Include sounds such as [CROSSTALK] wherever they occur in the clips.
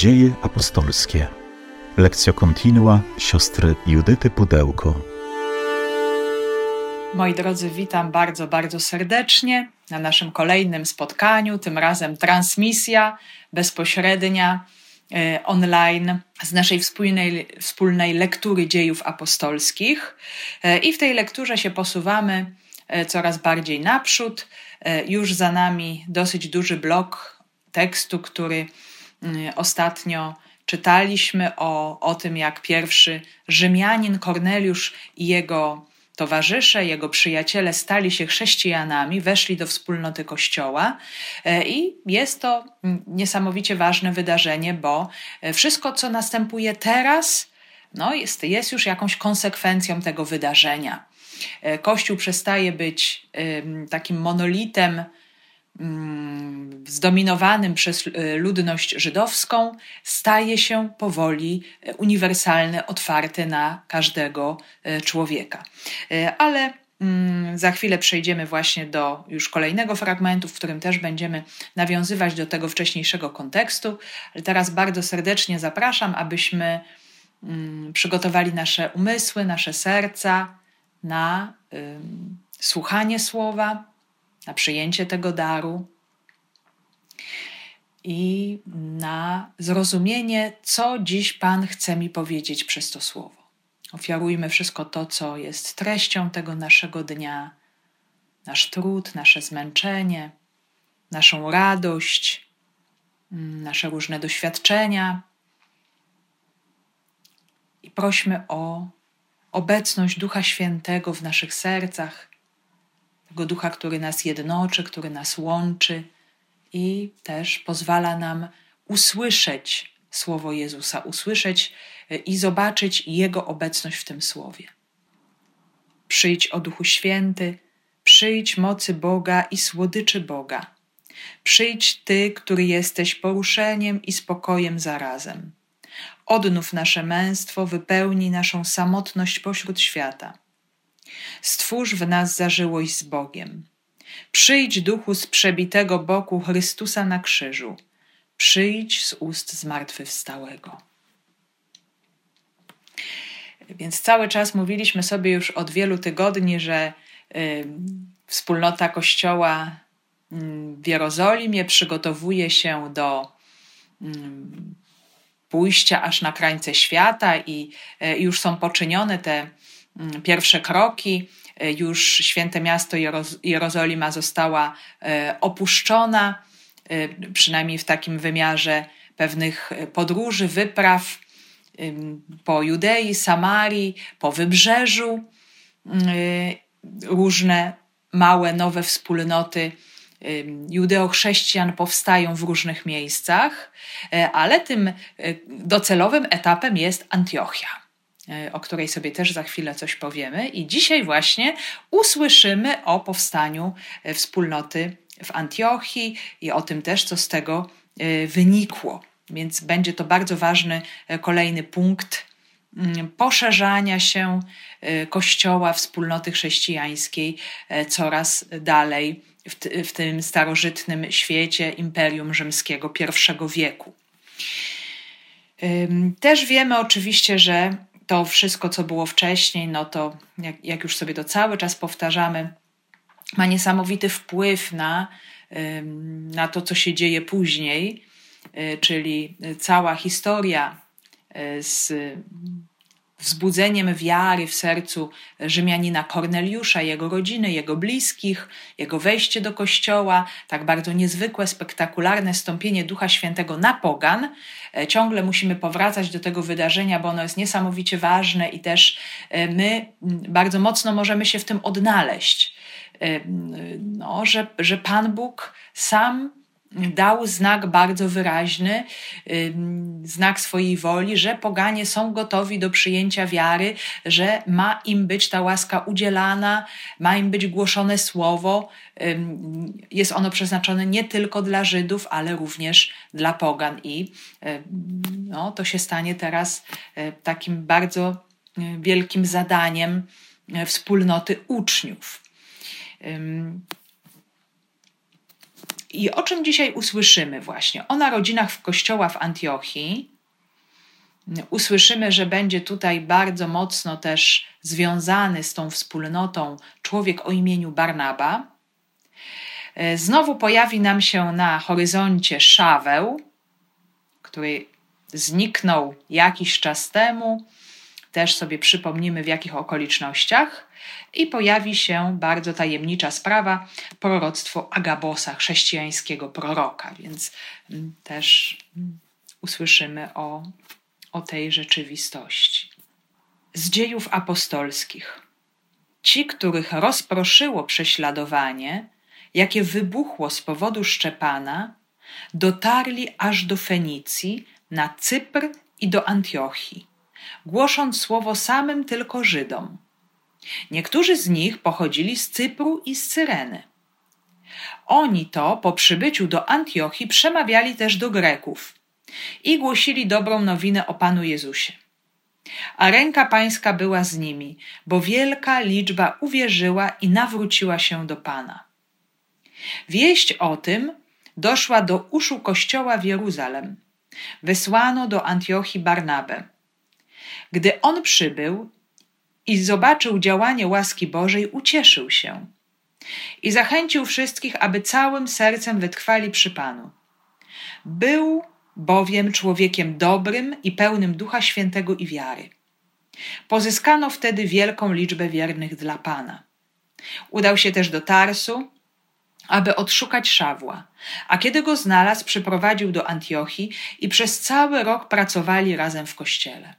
Dzieje apostolskie. Lekcja kontinua siostry Judyty Pudełko. Moi drodzy, witam bardzo, bardzo serdecznie na naszym kolejnym spotkaniu, tym razem transmisja bezpośrednia e, online z naszej wspólnej, wspólnej lektury dziejów apostolskich. E, I w tej lekturze się posuwamy e, coraz bardziej naprzód. Już za nami dosyć duży blok tekstu, który ostatnio czytaliśmy o, o tym, jak pierwszy Rzymianin Korneliusz i jego towarzysze, jego przyjaciele stali się chrześcijanami, weszli do wspólnoty Kościoła e, i jest to niesamowicie ważne wydarzenie, bo e, wszystko, co następuje teraz, no jest, jest już jakąś konsekwencją tego wydarzenia. Kościół przestaje być takim monolitem, zdominowanym przez e, ludność żydowską, staje się powoli e, uniwersalny, otwarty na każdego e, człowieka. Ale mm, za chwilę przejdziemy właśnie do już kolejnego fragmentu, w którym też będziemy nawiązywać do tego wcześniejszego kontekstu. Ale teraz bardzo serdecznie zapraszam, abyśmy mm, przygotowali nasze umysły, nasze serca na słuchanie słowa, na przyjęcie tego daru i na zrozumienie, co dziś Pan chce mi powiedzieć przez to słowo. Ofiarujmy wszystko to, co jest treścią tego naszego dnia, nasz trud, nasze zmęczenie, naszą radość, mm, nasze różne doświadczenia. I prośmy o obecność Ducha Świętego w naszych sercach, tego ducha, który nas jednoczy, który nas łączy i też pozwala nam usłyszeć słowo Jezusa, usłyszeć e, i zobaczyć Jego obecność w tym słowie. Przyjdź o Duchu Święty, przyjdź mocy Boga i słodyczy Boga. Przyjdź Ty, który jesteś poruszeniem i spokojem zarazem. Odnów nasze męstwo, wypełnij naszą samotność pośród świata. Stwórz w nas zażyłość z Bogiem. Przyjdź duchu z przebitego boku Chrystusa na krzyżu. Przyjdź z ust zmartwychwstałego. Więc cały czas mówiliśmy sobie już od wielu tygodni, że y, wspólnota Kościoła w Jerozolimie przygotowuje się do y, pójścia aż na krańce świata i y, już są poczynione te pierwsze kroki. E, już święte miasto Jerozolima została e, opuszczona, e, przynajmniej w takim wymiarze pewnych podróży, wypraw po Judei, Samarii, po wybrzeżu. Różne małe, nowe wspólnoty judeochrześcijan powstają w różnych miejscach, ale tym docelowym etapem jest Antiochia. E, o której sobie też za chwilę coś powiemy. I dzisiaj właśnie usłyszymy o powstaniu e, wspólnoty w Antiochii i o tym też, co z tego e, wynikło. Więc będzie to bardzo ważny kolejny punkt mm, poszerzania się Kościoła, wspólnoty chrześcijańskiej coraz dalej w, w tym starożytnym świecie Imperium Rzymskiego I wieku. Też wiemy oczywiście, że to wszystko, co było wcześniej, no to jak, jak już sobie to cały czas powtarzamy, ma niesamowity wpływ na, na to, co się dzieje później, y, czyli cała historia y, z wzbudzeniem wiary w sercu Rzymianina Korneliusza, jego rodziny, jego bliskich, jego wejście do kościoła, tak bardzo niezwykłe, spektakularne stąpienie Ducha Świętego na pogan. E, ciągle musimy powracać do tego wydarzenia, bo ono jest niesamowicie ważne i też e, my bardzo mocno możemy się w tym odnaleźć. E, no, że, że Pan Bóg sam dał znak bardzo wyraźny, znak swojej woli, że poganie są gotowi do przyjęcia wiary, że ma im być ta łaska udzielana, ma im być głoszone słowo. Jest ono przeznaczone nie tylko dla Żydów, ale również dla pogan. I no, to się stanie teraz e, takim bardzo e, wielkim zadaniem e, wspólnoty uczniów. I o czym dzisiaj usłyszymy właśnie? O narodzinach w kościoła w Antiochii. Usłyszymy, że będzie tutaj bardzo mocno też związany z tą wspólnotą człowiek o imieniu Barnaba. E, znowu pojawi nam się na horyzoncie Szaweł, który zniknął jakiś czas temu. Też sobie przypomnimy w jakich okolicznościach. I pojawi się bardzo tajemnicza sprawa proroctwo Agabosa, chrześcijańskiego proroka, więc mm, też mm, usłyszymy o, o tej rzeczywistości. Z dziejów apostolskich. Ci, których rozproszyło prześladowanie, jakie wybuchło z powodu Szczepana, dotarli aż do Fenicji, na Cypr i do Antiochii, głosząc słowo samym tylko Żydom. Niektórzy z nich pochodzili z Cypru i z Cyreny. Oni to po przybyciu do Antiochii przemawiali też do Greków i głosili dobrą nowinę o Panu Jezusie. A ręka pańska była z nimi, bo wielka liczba uwierzyła i nawróciła się do Pana. Wieść o tym doszła do uszu kościoła w Jeruzalem. Wysłano do Antiochii Barnabę. Gdy on przybył i zobaczył działanie łaski Bożej, ucieszył się i zachęcił wszystkich, aby całym sercem wytrwali przy Panu. Był bowiem człowiekiem dobrym i pełnym Ducha Świętego i wiary. Pozyskano wtedy wielką liczbę wiernych dla Pana. Udał się też do Tarsu, aby odszukać Szawła, a kiedy go znalazł, przyprowadził do Antiochii i przez cały rok pracowali razem w kościele,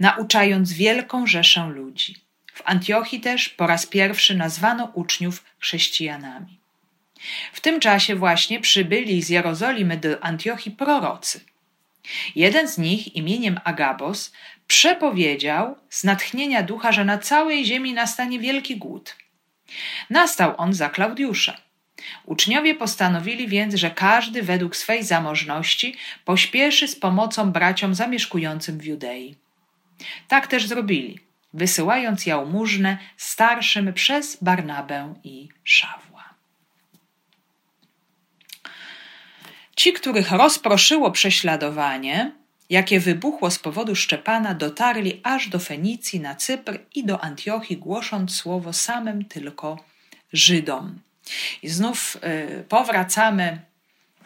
nauczając wielką rzeszę ludzi. W Antiochii też po raz pierwszy nazwano uczniów chrześcijanami. W tym czasie właśnie przybyli z Jerozolimy do Antiochii prorocy. Jeden z nich imieniem Agabos przepowiedział z natchnienia ducha, że na całej ziemi nastanie wielki głód. Nastał on za Klaudiusza. Uczniowie postanowili więc, że każdy według swej zamożności pośpieszy z pomocą braciom zamieszkującym w Judei. Tak też zrobili, wysyłając jałmużnę starszym przez Barnabę i Szawła. Ci, których rozproszyło prześladowanie, jakie wybuchło z powodu Szczepana, dotarli aż do Fenicji, na Cypr i do Antiochii, głosząc słowo samym tylko Żydom. I znów y, powracamy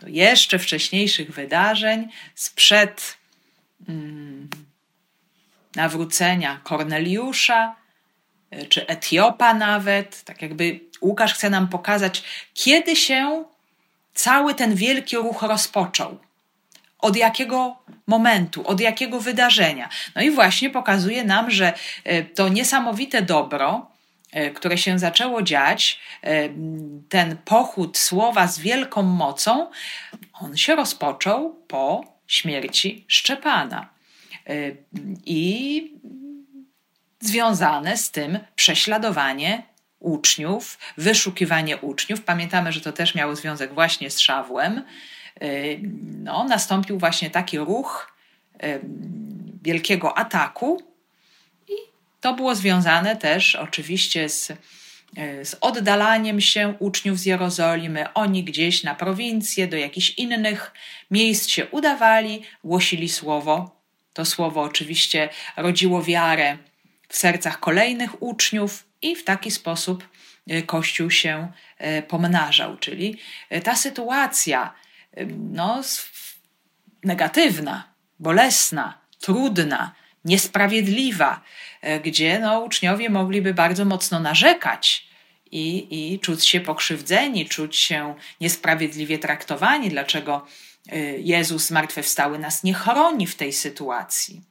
do jeszcze wcześniejszych wydarzeń sprzed y, nawrócenia Korneliusza, y, czy Etiopa nawet. Tak jakby Łukasz chce nam pokazać, kiedy się cały ten wielki ruch rozpoczął od jakiego momentu, od jakiego wydarzenia. No i właśnie pokazuje nam, że e, to niesamowite dobro, e, które się zaczęło dziać, e, ten pochód słowa z wielką mocą, on się rozpoczął po śmierci Szczepana. I związane z tym prześladowanie uczniów, wyszukiwanie uczniów. Pamiętamy, że to też miało związek właśnie z Szawłem. Y, no, nastąpił właśnie taki ruch y, wielkiego ataku, i to było związane też oczywiście z, z oddalaniem się uczniów z Jerozolimy. Oni gdzieś na prowincję, do jakichś innych miejsc się udawali, głosili słowo. To słowo oczywiście rodziło wiarę w sercach kolejnych uczniów, i w taki sposób Kościół się pomnażał. Czyli ta sytuacja no, negatywna, bolesna, trudna, niesprawiedliwa, e, gdzie no, uczniowie mogliby bardzo mocno narzekać i, i czuć się pokrzywdzeni, czuć się niesprawiedliwie traktowani, dlaczego e, Jezus zmartwychwstały nas nie chroni w tej sytuacji.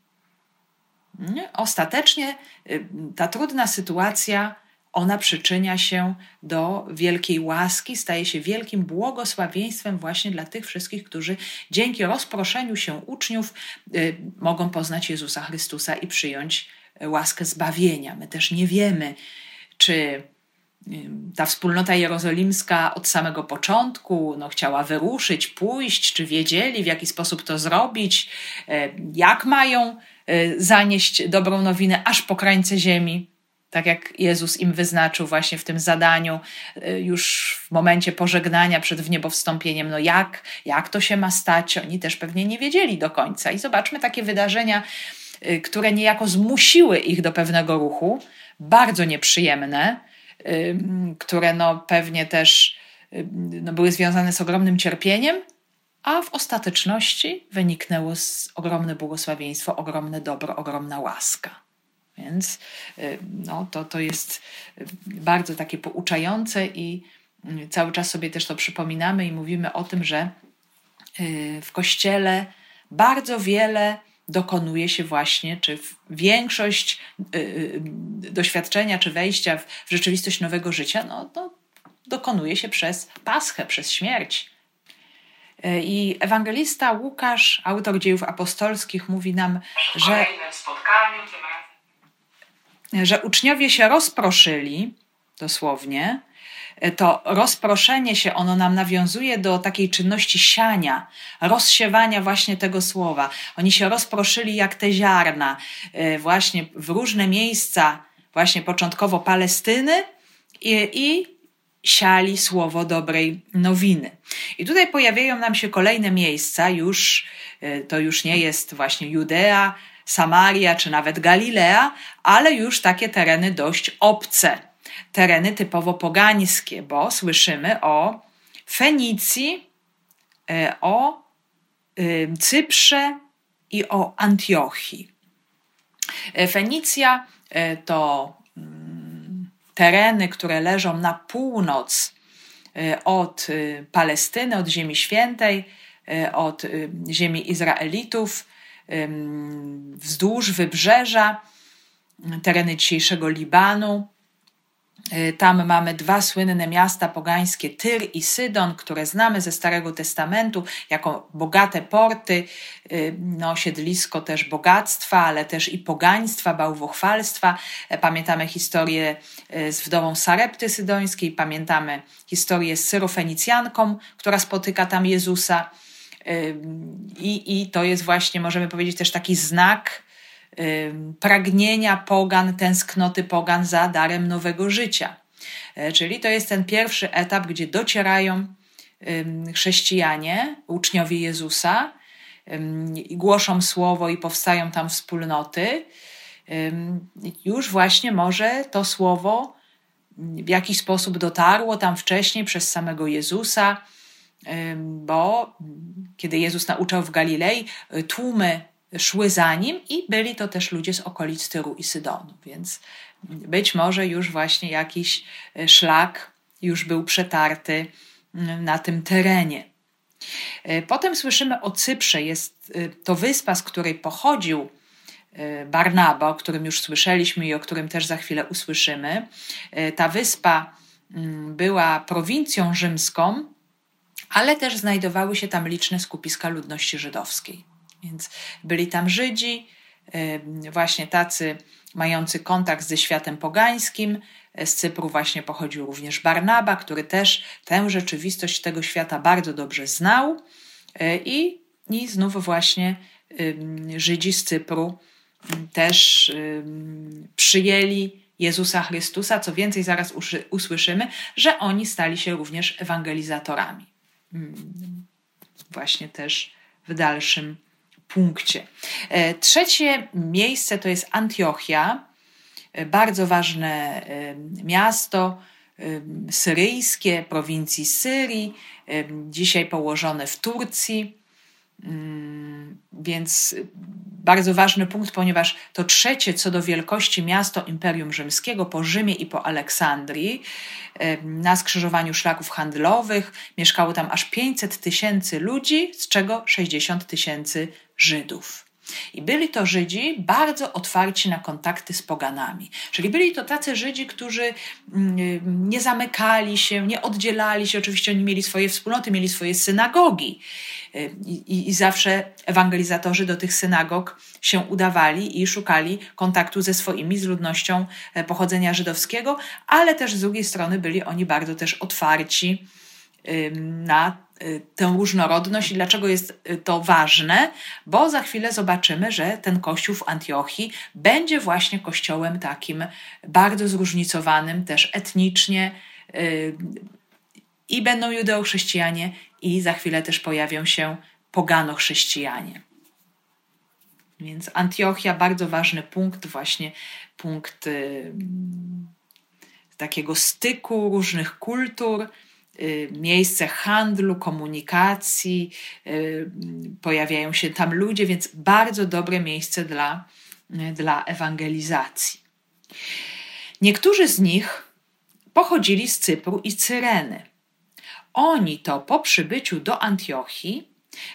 Ostatecznie e, ta trudna sytuacja ona przyczynia się do wielkiej łaski, staje się wielkim błogosławieństwem właśnie dla tych wszystkich, którzy dzięki rozproszeniu się uczniów y, mogą poznać Jezusa Chrystusa i przyjąć łaskę zbawienia. My też nie wiemy, czy ta wspólnota jerozolimska od samego początku no, chciała wyruszyć, pójść, czy wiedzieli, w jaki sposób to zrobić, jak mają zanieść dobrą nowinę aż po krańce ziemi. tak jak Jezus im wyznaczył właśnie w tym zadaniu, y, już w momencie pożegnania przed wniebowstąpieniem, no jak, jak to się ma stać? Oni też pewnie nie wiedzieli do końca. I zobaczmy takie wydarzenia, które niejako zmusiły ich do pewnego ruchu, bardzo nieprzyjemne, które no pewnie też no były związane z ogromnym cierpieniem, a w ostateczności wyniknęło z ogromne błogosławieństwo, ogromne dobro, ogromna łaska. Więc y, no, to, to jest bardzo takie pouczające i y, cały czas sobie też to przypominamy i mówimy o tym, że y, w Kościele bardzo wiele dokonuje się właśnie, czy większość doświadczenia, czy wejścia w, rzeczywistość nowego życia, no, no, dokonuje się przez Paschę, przez śmierć. I ewangelista Łukasz, autor dziejów apostolskich, mówi nam, że że uczniowie się rozproszyli, dosłownie, to rozproszenie się, ono nam nawiązuje do takiej czynności siania, rozsiewania właśnie tego słowa. Oni się rozproszyli jak te ziarna, e, właśnie w różne miejsca, właśnie początkowo Palestyny i, i siali słowo dobrej nowiny. I tutaj pojawiają nam się kolejne miejsca, już e, to już nie jest właśnie Judea, Samaria czy nawet Galilea, ale już takie tereny dość obce, tereny typowo pogańskie, bo słyszymy o Fenicji, e, o y, Cyprze i o Antiochii. E, Fenicja e, to mm, tereny, które leżą na północ od Palestyny, od Ziemi Świętej, od ziemi Izraelitów, wzdłuż wybrzeża, tereny dzisiejszego Libanu. E, tam mamy dwa słynne miasta pogańskie, Tyr i Sydon, które znamy ze Starego Testamentu jako bogate porty, e, no, siedlisko też bogactwa, ale też i pogaństwa, bałwochwalstwa. E, pamiętamy historię z wdową Sarepty Sydońskiej, pamiętamy historię z Syrofenicjanką, która spotyka tam Jezusa. I, I to jest właśnie, możemy powiedzieć, też taki znak pragnienia pogan, tęsknoty pogan za darem nowego życia. E, czyli to jest ten pierwszy etap, gdzie docierają chrześcijanie, uczniowie Jezusa, i głoszą słowo i powstają tam wspólnoty. Już właśnie może to słowo w jakiś sposób dotarło tam wcześniej przez samego Jezusa bo kiedy Jezus nauczał w Galilei, y, tłumy szły za nim i byli to też ludzie z okolic Tyru i Sydonu, więc być może już właśnie jakiś y, szlak już był przetarty y, na tym terenie. Potem słyszymy o Cyprze. Jest to wyspa, z której pochodził Barnaba, o którym już słyszeliśmy i o którym też za chwilę usłyszymy. Ta wyspa mm, była prowincją rzymską, ale też znajdowały się tam liczne skupiska ludności żydowskiej. Więc byli tam Żydzi, właśnie tacy mający kontakt ze światem pogańskim. Z Cypru właśnie pochodził również Barnaba, który też tę rzeczywistość tego świata bardzo dobrze znał. E, I, i znów właśnie Żydzi z Cypru też przyjęli Jezusa Chrystusa. Co więcej, zaraz usłyszymy, że oni stali się również ewangelizatorami. Mm, właśnie też w dalszym punkcie. E, trzecie miejsce to jest Antiochia, e, bardzo ważne e, miasto syryjskie, prowincji Syrii, dzisiaj położone w Turcji. Mm, więc bardzo ważny punkt, ponieważ to trzecie co do wielkości miasto Imperium Rzymskiego po Rzymie i po Aleksandrii. Na skrzyżowaniu szlaków handlowych mieszkało tam aż 500 tysięcy ludzi, z czego 60 tysięcy Żydów. I byli to Żydzi bardzo otwarci na kontakty z poganami. Czyli byli to tacy Żydzi, którzy mm, nie zamykali się, nie oddzielali się. Oczywiście oni mieli swoje wspólnoty, mieli swoje synagogi. I, I, zawsze ewangelizatorzy do tych synagog się udawali i szukali kontaktu ze swoimi, z ludnością e, pochodzenia żydowskiego, ale też z drugiej strony byli oni bardzo też otwarci na y, tę różnorodność i dlaczego jest y, to ważne, bo za chwilę zobaczymy, że ten kościół w Antiochii będzie właśnie kościołem takim bardzo zróżnicowanym, też etnicznie. Y, I będą judeochrześcijanie, i za chwilę też pojawią się pogano-chrześcijanie. Więc Antiochia bardzo ważny punkt, właśnie punkt takiego styku różnych kultur Y, miejsce handlu, komunikacji, y, pojawiają się tam ludzie, więc bardzo dobre miejsce dla, y, dla ewangelizacji. Niektórzy z nich pochodzili z Cypru i Cyreny. Oni to po przybyciu do Antiochii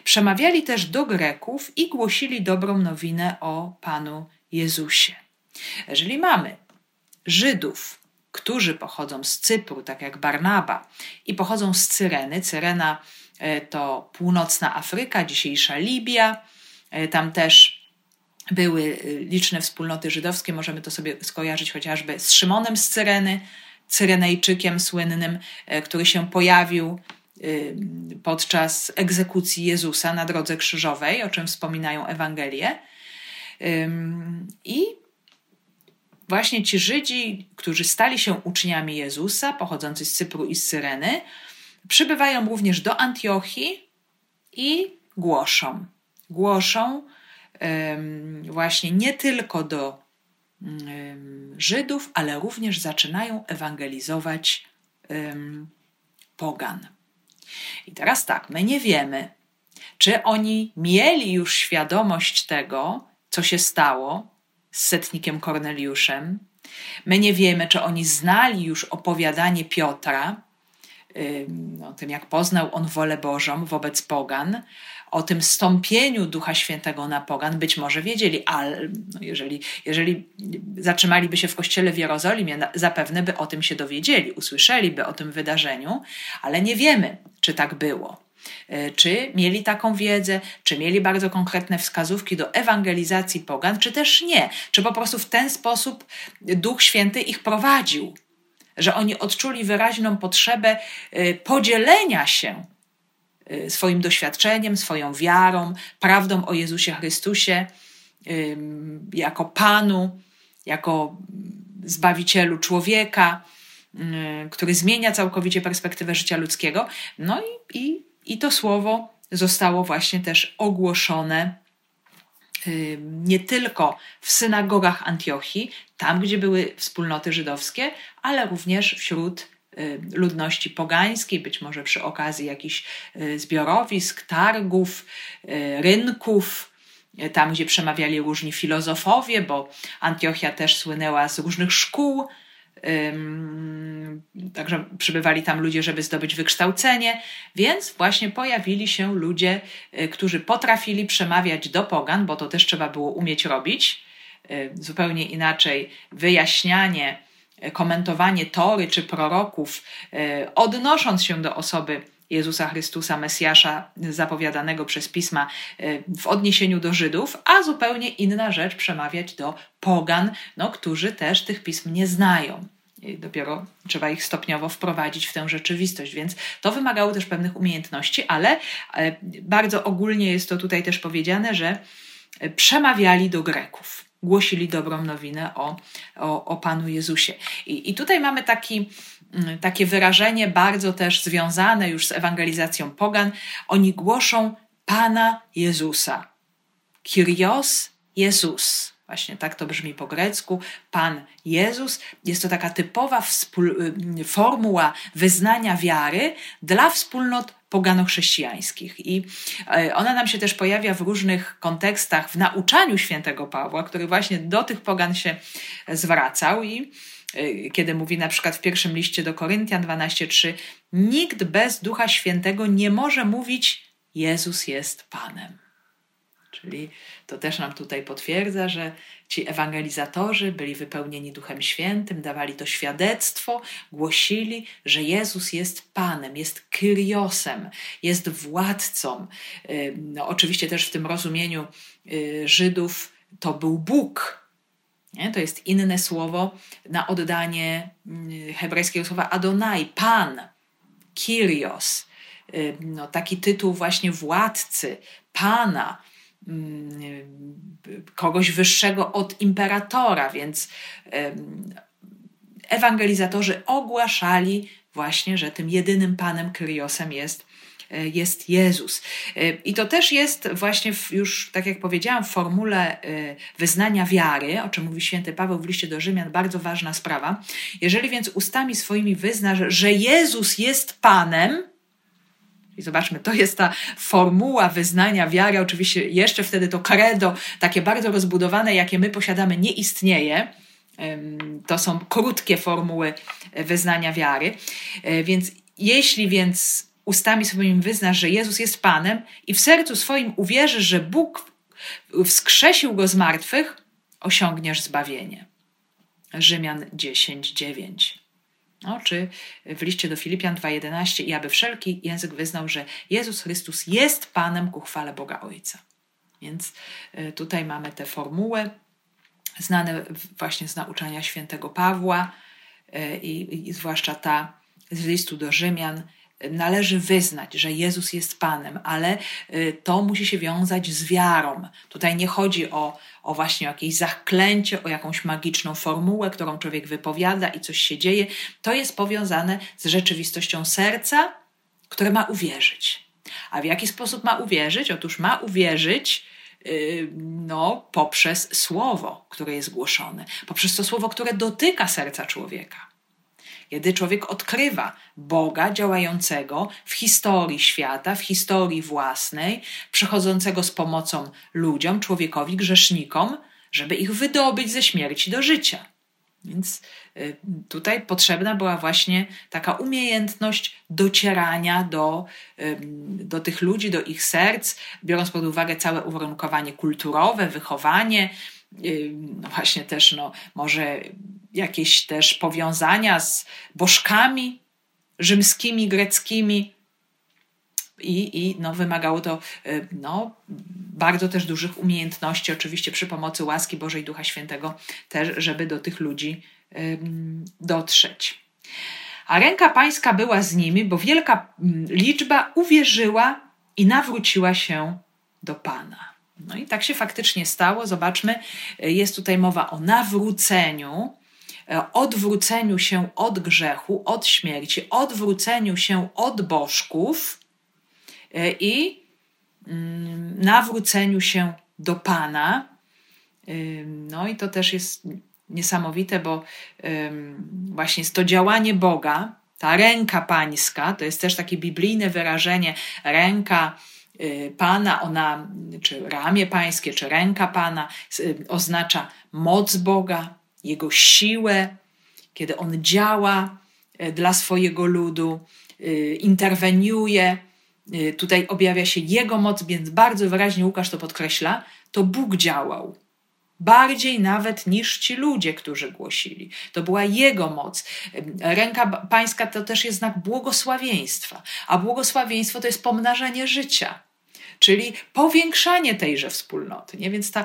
przemawiali też do Greków i głosili dobrą nowinę o Panu Jezusie. Jeżeli mamy Żydów, którzy pochodzą z Cypru, tak jak Barnaba, i pochodzą z Cyreny. Cyrena e, to północna Afryka, dzisiejsza Libia. E, tam też były e, liczne wspólnoty żydowskie. Możemy to sobie skojarzyć chociażby z Szymonem z Cyreny, Cyrenejczykiem słynnym, który się pojawił podczas egzekucji Jezusa na drodze krzyżowej, o czym wspominają Ewangelie. I właśnie ci Żydzi, którzy stali się uczniami Jezusa, pochodzący z Cypru i z Syreny, przybywają również do Antiochii i głoszą. Głoszą um, właśnie nie tylko do um, Żydów, ale również zaczynają ewangelizować um, pogan. I teraz tak, my nie wiemy, czy oni mieli już świadomość tego, co się stało, z setnikiem Korneliuszem. My nie wiemy, czy oni znali już opowiadanie Piotra o tym, jak poznał on wolę Bożą wobec pogan, o tym stąpieniu Ducha Świętego na pogan, być może wiedzieli, ale no jeżeli, jeżeli zatrzymaliby się w kościele w Jerozolimie, zapewne by o tym się dowiedzieli, usłyszeliby o tym wydarzeniu, ale nie wiemy, czy tak było. E, czy mieli taką wiedzę, czy mieli bardzo konkretne wskazówki do ewangelizacji pogan, czy też nie. Czy po prostu w ten sposób Duch Święty ich prowadził, że oni odczuli wyraźną potrzebę e, podzielenia się e, swoim doświadczeniem, swoją wiarą, prawdą o Jezusie Chrystusie jako Panu, jako Zbawicielu człowieka, który zmienia całkowicie perspektywę życia ludzkiego. No i, i i to słowo zostało właśnie też ogłoszone nie tylko w synagogach Antiochii, tam gdzie były wspólnoty żydowskie, ale również wśród ludności pogańskiej, być może przy okazji jakichś y, zbiorowisk, targów, y, rynków, y, tam gdzie przemawiali różni filozofowie, bo Antiochia też słynęła z różnych szkół Także przybywali tam ludzie, żeby zdobyć wykształcenie, więc właśnie pojawili się ludzie, y, którzy potrafili przemawiać do pogan, bo to też trzeba było umieć robić. Y, zupełnie inaczej wyjaśnianie, y, komentowanie tory czy proroków, odnosząc się do osoby Jezusa Chrystusa, Mesjasza zapowiadanego przez pisma w odniesieniu do Żydów, a zupełnie inna rzecz przemawiać do pogan, no, którzy też tych pism nie znają. I dopiero trzeba ich stopniowo wprowadzić w tę rzeczywistość, więc to wymagało też pewnych umiejętności, ale e, bardzo ogólnie jest to tutaj też powiedziane, że e, przemawiali do Greków, głosili dobrą nowinę o, o, o Panu Jezusie. I, I tutaj mamy taki, takie wyrażenie bardzo też związane już z ewangelizacją pogan. Oni głoszą Pana Jezusa. Kyrios Jezus. Właśnie tak to brzmi po grecku. Pan Jezus. Jest to taka typowa y, formuła wyznania wiary dla wspólnot pogano-chrześcijańskich. I e, ona nam się też pojawia w różnych kontekstach w nauczaniu świętego Pawła, który właśnie do tych pogan się zwracał i kiedy mówi na przykład w pierwszym liście do Koryntian 12:3, nikt bez Ducha Świętego nie może mówić Jezus jest Panem. Czyli to też nam tutaj potwierdza, że ci ewangelizatorzy byli wypełnieni Duchem Świętym, dawali to świadectwo, głosili, że Jezus jest Panem, jest Kyriosem, jest władcą. No, oczywiście też w tym rozumieniu y, Żydów to był Bóg. Nie? To jest inne słowo na oddanie y, hebrajskiego słowa Adonai, Pan. Kyrios, no, taki tytuł właśnie władcy, pana, mm, kogoś wyższego od imperatora, więc ewangelizatorzy ogłaszali właśnie, że tym jedynym panem Kyriosem jest jest Jezus. E, I to też jest właśnie w, już, tak jak powiedziałam, w formule e, wyznania wiary, o czym mówi święty Paweł w liście do Rzymian, bardzo ważna sprawa. Jeżeli więc ustami swoimi wyznasz, że Jezus jest Panem, i zobaczmy, to jest ta formuła wyznania wiary. Oczywiście jeszcze wtedy to credo, takie bardzo rozbudowane, jakie my posiadamy, nie istnieje. To są krótkie formuły wyznania wiary. Więc jeśli więc ustami swoimi wyznasz, że Jezus jest Panem i w sercu swoim uwierzysz, że Bóg wskrzesił go z martwych, osiągniesz zbawienie. Rzymian 10, 9. No, czy w liście do Filipian 2:11 i aby wszelki język wyznał, że Jezus Chrystus jest Panem ku chwale Boga Ojca. Więc e, tutaj mamy tę formułę, znane właśnie z nauczania świętego Pawła e, i, i zwłaszcza ta z listu do Rzymian, należy wyznać, że Jezus jest Panem, ale y, to musi się wiązać z wiarą. Tutaj nie chodzi o, o właśnie jakieś zaklęcie, o jakąś magiczną formułę, którą człowiek wypowiada i coś się dzieje. To jest powiązane z rzeczywistością serca, które ma uwierzyć. A w jaki sposób ma uwierzyć? Otóż ma uwierzyć y, no, poprzez słowo, które jest głoszone, poprzez to słowo, które dotyka serca człowieka. Kiedy człowiek odkrywa Boga działającego w historii świata, w historii własnej, przychodzącego z pomocą ludziom, człowiekowi, grzesznikom, żeby ich wydobyć ze śmierci do życia. Więc y, tutaj potrzebna była właśnie taka umiejętność docierania do, do tych ludzi, do ich serc, biorąc pod uwagę całe uwarunkowanie kulturowe, wychowanie, no właśnie też no, może jakieś też powiązania z bożkami rzymskimi, greckimi. I, i no, wymagało to y, no, bardzo też dużych umiejętności, oczywiście przy pomocy łaski Bożej Ducha Świętego, też, żeby do tych ludzi dotrzeć. A ręka pańska była z nimi, bo wielka liczba uwierzyła i nawróciła się do Pana. No i tak się faktycznie stało. Zobaczmy, jest tutaj mowa o nawróceniu, e, odwróceniu się od grzechu, od śmierci, odwróceniu się od bożków e, i mm, nawróceniu się do Pana. No i to też jest niesamowite, bo właśnie jest to działanie Boga, ta ręka pańska, to jest też takie biblijne wyrażenie, ręka Pana, ona, czy ramię pańskie, czy ręka Pana y, oznacza moc Boga, Jego siłę, kiedy On działa y, dla swojego ludu, interweniuje. Tutaj objawia się Jego moc, więc bardzo wyraźnie Łukasz to podkreśla, to Bóg działał bardziej nawet niż ci ludzie, którzy głosili. To była Jego moc. Ręka Pańska to też jest znak błogosławieństwa, a błogosławieństwo to jest pomnażenie życia czyli powiększanie tejże wspólnoty. Nie? Więc ta,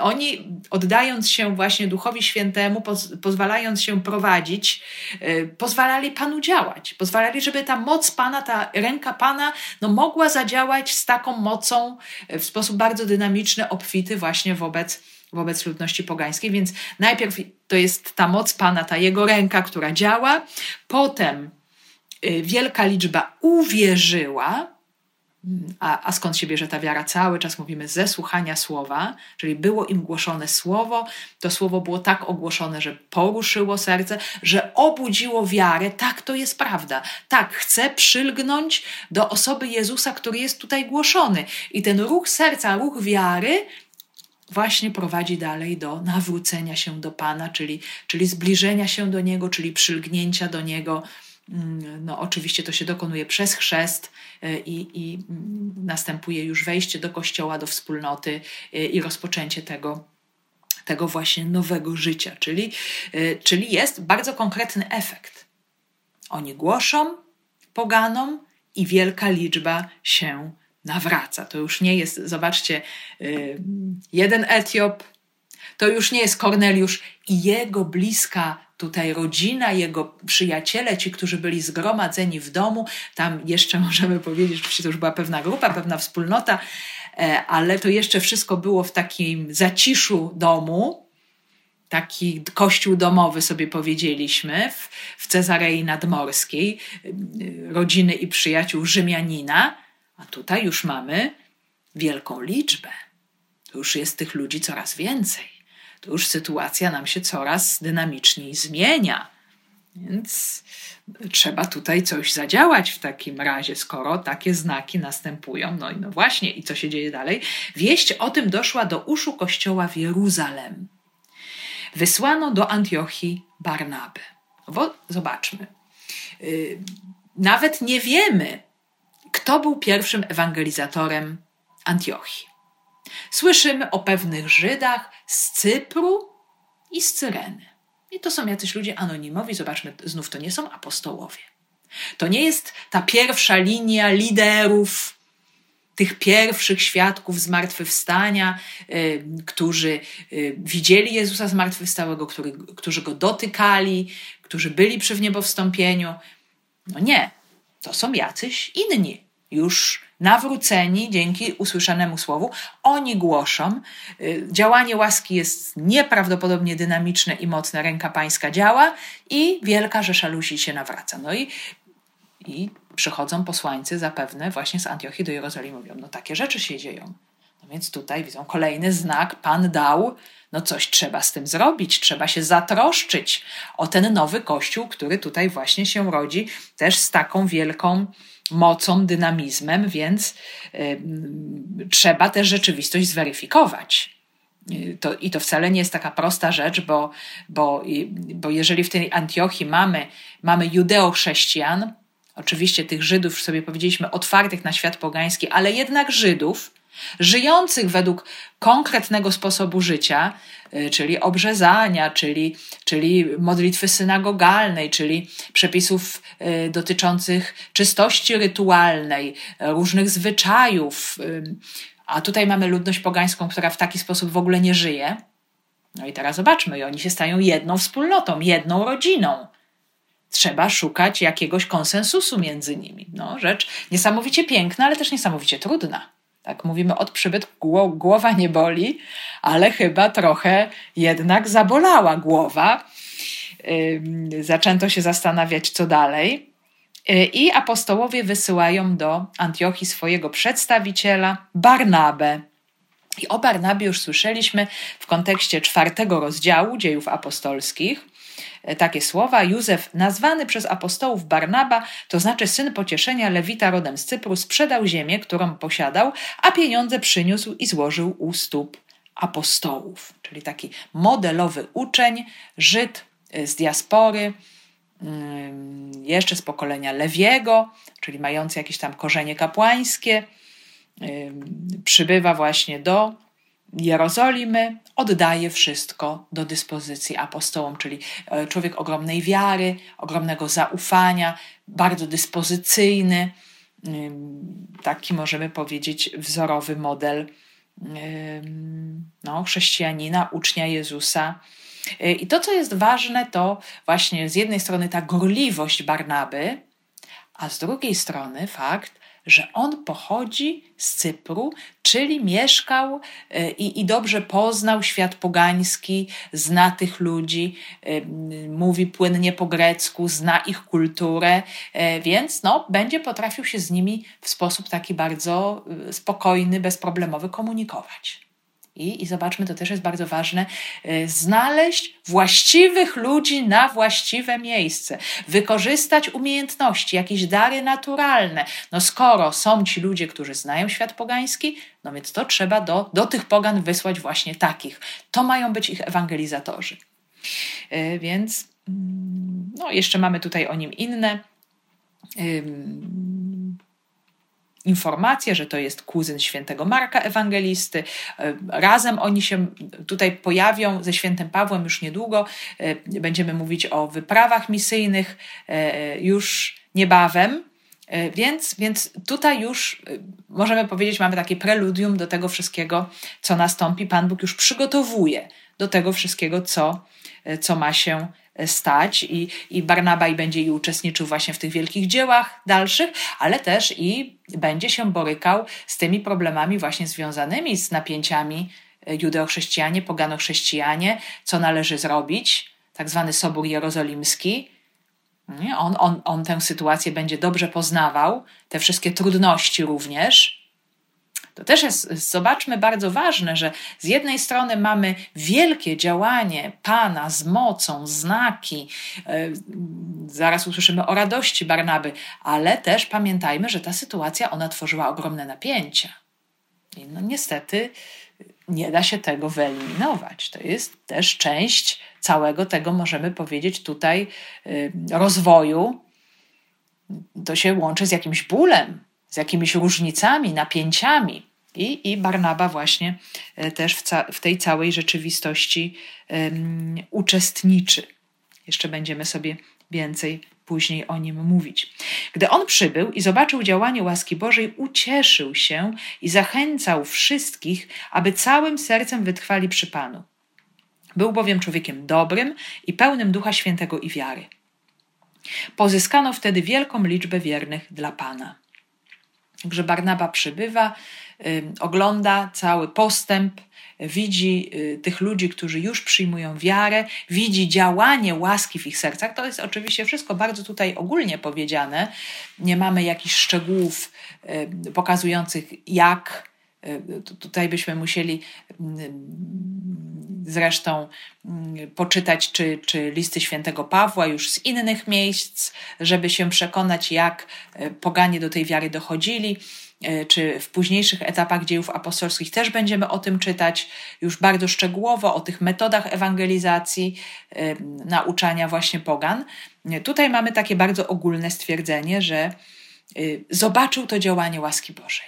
oni oddając się właśnie Duchowi Świętemu, poz, pozwalając się prowadzić, yy, pozwalali Panu działać. Pozwalali, żeby ta moc Pana, ta ręka Pana no, mogła zadziałać z taką mocą e, w sposób bardzo dynamiczny, obfity właśnie wobec wobec ludności pogańskiej, więc najpierw to jest ta moc Pana, ta Jego ręka, która działa, potem e, wielka liczba uwierzyła, a, a skąd się bierze ta wiara? Cały czas mówimy ze słuchania słowa, czyli było im głoszone słowo, to słowo było tak ogłoszone, że poruszyło serce, że obudziło wiarę. Tak, to jest prawda. Tak, chcę przylgnąć do osoby Jezusa, który jest tutaj głoszony. I ten ruch serca, ruch wiary właśnie prowadzi dalej do nawrócenia się do Pana, czyli, czyli zbliżenia się do Niego, czyli przylgnięcia do Niego no, oczywiście to się dokonuje przez chrzest e, i, i mm, następuje już wejście do kościoła, do wspólnoty e, i rozpoczęcie tego, tego właśnie nowego życia. Czyli, e, czyli jest bardzo konkretny efekt. Oni głoszą poganom i wielka liczba się nawraca. To już nie jest, zobaczcie, jeden Etiop, to już nie jest Korneliusz i jego bliska tutaj rodzina, jego przyjaciele, ci, którzy byli zgromadzeni w domu. Tam jeszcze [LAUGHS] możemy powiedzieć, że to już była pewna grupa, pewna wspólnota, e, ale to jeszcze wszystko było w takim zaciszu domu. Taki kościół domowy sobie powiedzieliśmy w, w Cezarei Nadmorskiej, rodziny i przyjaciół Rzymianina, a tutaj już mamy wielką liczbę. To już jest tych ludzi coraz więcej to już sytuacja nam się coraz dynamiczniej zmienia. Więc trzeba tutaj coś zadziałać w takim razie, skoro takie znaki następują. No i no właśnie, i co się dzieje dalej? Wieść o tym doszła do uszu kościoła w Jeruzalem. Wysłano do Antiochii Barnabę. Bo zobaczmy. Yy, nawet nie wiemy, kto był pierwszym ewangelizatorem Antiochii. Słyszymy o pewnych Żydach z Cypru i z Cyreny. I to są jacyś ludzie anonimowi. Zobaczmy, znów to nie są apostołowie. To nie jest ta pierwsza linia liderów, tych pierwszych świadków zmartwychwstania, y, którzy y, widzieli Jezusa zmartwychwstałego, który, którzy go dotykali, którzy byli przy wniebowstąpieniu. No nie, to są jacyś inni, już nawróceni dzięki usłyszanemu słowu, oni głoszą. Y, działanie łaski jest nieprawdopodobnie dynamiczne i mocne, ręka pańska działa i wielka rzesza ludzi się nawraca. No i, i przychodzą posłańcy zapewne właśnie z Antiochii do Jerozolimy, mówią, no takie rzeczy się dzieją. No więc tutaj widzą kolejny znak, Pan dał, no coś trzeba z tym zrobić, trzeba się zatroszczyć o ten nowy Kościół, który tutaj właśnie się rodzi, też z taką wielką mocą, dynamizmem, więc trzeba też rzeczywistość zweryfikować. Y, to, I to wcale nie jest taka prosta rzecz, bo, bo, bo jeżeli w tej Antiochii mamy, mamy judeo-chrześcijan, oczywiście tych Żydów, sobie powiedzieliśmy, otwartych na świat pogański, ale jednak Żydów, żyjących według konkretnego sposobu życia, y, czyli obrzezania, czyli, czyli modlitwy synagogalnej, czyli przepisów y, dotyczących czystości rytualnej, różnych zwyczajów. Y, a tutaj mamy ludność pogańską, która w taki sposób w ogóle nie żyje. No i teraz zobaczmy, i oni się stają jedną wspólnotą, jedną rodziną trzeba szukać jakiegoś konsensusu między nimi. No, rzecz niesamowicie piękna, ale też niesamowicie trudna. Tak mówimy od przybytku, głowa nie boli, ale chyba trochę jednak zabolała głowa. Zaczęto się zastanawiać, co dalej. Y, I apostołowie wysyłają do Antiochii swojego przedstawiciela, Barnabę. I o Barnabie już słyszeliśmy w kontekście czwartego rozdziału dziejów apostolskich. E, takie słowa. Józef, nazwany przez apostołów Barnaba, to znaczy syn pocieszenia Lewita rodem z Cypru, sprzedał ziemię, którą posiadał, a pieniądze przyniósł i złożył u stóp apostołów. Czyli taki modelowy uczeń, Żyd e, z diaspory, mm, jeszcze z pokolenia Lewiego, czyli mający jakieś tam korzenie kapłańskie, przybywa właśnie do Jerozolimy, oddaje wszystko do dyspozycji apostołom, czyli e, człowiek ogromnej wiary, ogromnego zaufania, bardzo dyspozycyjny, taki możemy powiedzieć wzorowy model no, chrześcijanina, ucznia Jezusa. E, I to, co jest ważne, to właśnie z jednej strony ta gorliwość Barnaby, a z drugiej strony fakt, że on pochodzi z Cypru, czyli mieszkał e, i, i dobrze poznał świat pogański, zna tych ludzi, e, mówi płynnie po grecku, zna ich kulturę, e, więc no, będzie potrafił się z nimi w sposób taki bardzo spokojny, bezproblemowy komunikować. I, I zobaczmy, to też jest bardzo ważne, y, znaleźć właściwych ludzi na właściwe miejsce, wykorzystać umiejętności, jakieś dary naturalne. No skoro są ci ludzie, którzy znają świat pogański, no więc to trzeba do, do tych pogan wysłać właśnie takich. To mają być ich ewangelizatorzy. Y, więc mm, no, jeszcze mamy tutaj o nim inne informację, że to jest kuzyn świętego Marka Ewangelisty. E, razem oni się tutaj pojawią ze świętym Pawłem już niedługo. E, będziemy mówić o wyprawach misyjnych e, już niebawem. Więc, więc tutaj już możemy powiedzieć, mamy takie preludium do tego wszystkiego, co nastąpi. Pan Bóg już przygotowuje do tego wszystkiego, co, co ma się stać i, i Barnaba i będzie i uczestniczył właśnie w tych wielkich dziełach dalszych, ale też i będzie się borykał z tymi problemami właśnie związanymi z napięciami judeo-chrześcijanie, pogano-chrześcijanie, co należy zrobić, tak zwany Sobór Jerozolimski. On, on, on tę sytuację będzie dobrze poznawał, te wszystkie trudności również. To też jest, zobaczmy, bardzo ważne, że z jednej strony mamy wielkie działanie Pana z mocą, znaki, yy, zaraz usłyszymy o radości Barnaby, ale też pamiętajmy, że ta sytuacja, ona tworzyła ogromne napięcia. I no niestety nie da się tego wyeliminować. To jest też część całego tego, możemy powiedzieć, tutaj y, rozwoju. To się łączy z jakimś bólem, z jakimiś różnicami, napięciami. I, i Barnaba właśnie y, też w, ca- w tej całej rzeczywistości um, uczestniczy. Jeszcze będziemy sobie więcej później o nim mówić. Gdy on przybył i zobaczył działanie łaski Bożej, ucieszył się i zachęcał wszystkich, aby całym sercem wytrwali przy Panu. Był bowiem człowiekiem dobrym i pełnym Ducha Świętego i wiary. Pozyskano wtedy wielką liczbę wiernych dla Pana. Także Barnaba przybywa, ogląda cały postęp, widzi y, tych ludzi, którzy już przyjmują wiarę, widzi działanie łaski w ich sercach. To jest oczywiście wszystko bardzo tutaj ogólnie powiedziane. Nie mamy jakichś szczegółów pokazujących, jak. Y, tutaj byśmy musieli zresztą poczytać, czy, czy listy świętego Pawła już z innych miejsc, żeby się przekonać, jak poganie do tej wiary dochodzili. E, czy w późniejszych etapach dziejów apostolskich też będziemy o tym czytać już bardzo szczegółowo, o tych metodach ewangelizacji, e, nauczania właśnie pogan. E, tutaj mamy takie bardzo ogólne stwierdzenie, że zobaczył to działanie łaski Bożej.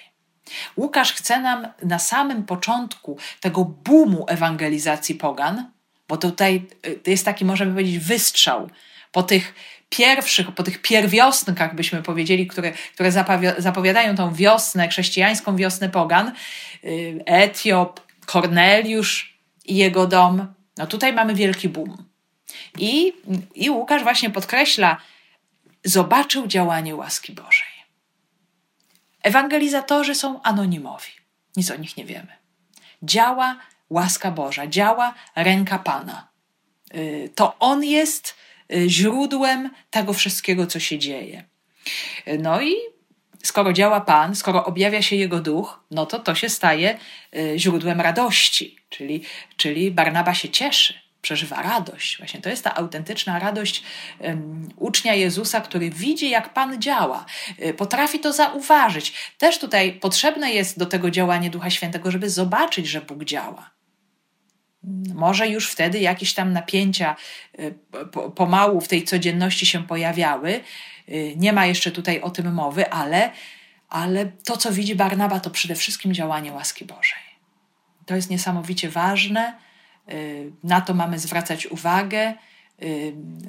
Łukasz chce nam na samym początku tego boomu ewangelizacji pogan, bo tutaj to jest taki, możemy powiedzieć, wystrzał po tych pierwszych, po tych pierwiosnkach, byśmy powiedzieli, które, które zapowiadają tą wiosnę, chrześcijańską wiosnę pogan, y, Etiop, Korneliusz i jego dom, no tutaj mamy wielki boom. I, I Łukasz właśnie podkreśla, zobaczył działanie łaski Bożej. Ewangelizatorzy są anonimowi, nic o nich nie wiemy. Działa łaska Boża, działa ręka Pana. Y, to On jest Y, źródłem tego wszystkiego, co się dzieje. No i skoro działa Pan, skoro objawia się Jego duch, no to to się staje y, źródłem radości, czyli, czyli Barnaba się cieszy, przeżywa radość. Właśnie to jest ta autentyczna radość um, ucznia Jezusa, który widzi, jak Pan działa, y, potrafi to zauważyć. Też tutaj potrzebne jest do tego działanie Ducha Świętego, żeby zobaczyć, że Bóg działa. Może już wtedy jakieś tam napięcia y, pomału w tej codzienności się pojawiały. Y, nie ma jeszcze tutaj o tym mowy, ale, ale to, co widzi Barnaba, to przede wszystkim działanie łaski Bożej. To jest niesamowicie ważne. Y, na to mamy zwracać uwagę,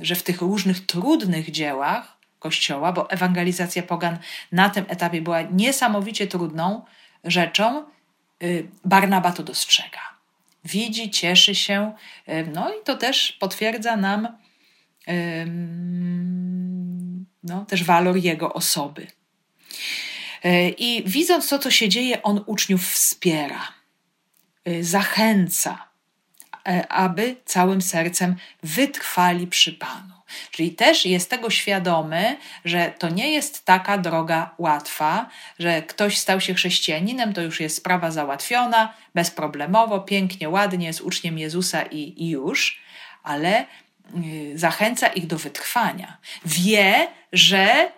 że w tych różnych trudnych dziełach Kościoła, bo ewangelizacja pogan na tym etapie była niesamowicie trudną rzeczą, Barnaba to dostrzega widzi, cieszy się. No i to też potwierdza nam no, też walor jego osoby. I widząc to, co się dzieje, on uczniów wspiera, zachęca, aby całym sercem wytrwali przy Panu. Czyli też jest tego świadomy, że to nie jest taka droga łatwa, że ktoś stał się chrześcijaninem, to już jest sprawa załatwiona, bezproblemowo, pięknie, ładnie, jest uczniem Jezusa i, i już, ale yy, zachęca ich do wytrwania. Wie, że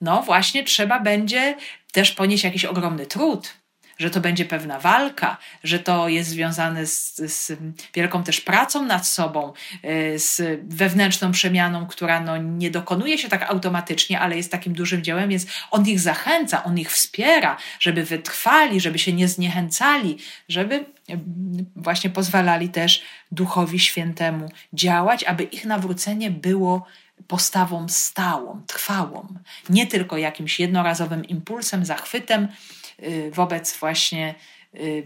no właśnie trzeba będzie też ponieść jakiś ogromny trud, że to będzie pewna walka, że to jest związane z, z wielką też pracą nad sobą, y, z wewnętrzną przemianą, która no nie dokonuje się tak automatycznie, ale jest takim dużym dziełem, więc on ich zachęca, on ich wspiera, żeby wytrwali, żeby się nie zniechęcali, żeby y, właśnie pozwalali też Duchowi Świętemu działać, aby ich nawrócenie było postawą stałą, trwałą, nie tylko jakimś jednorazowym impulsem, zachwytem, wobec właśnie y,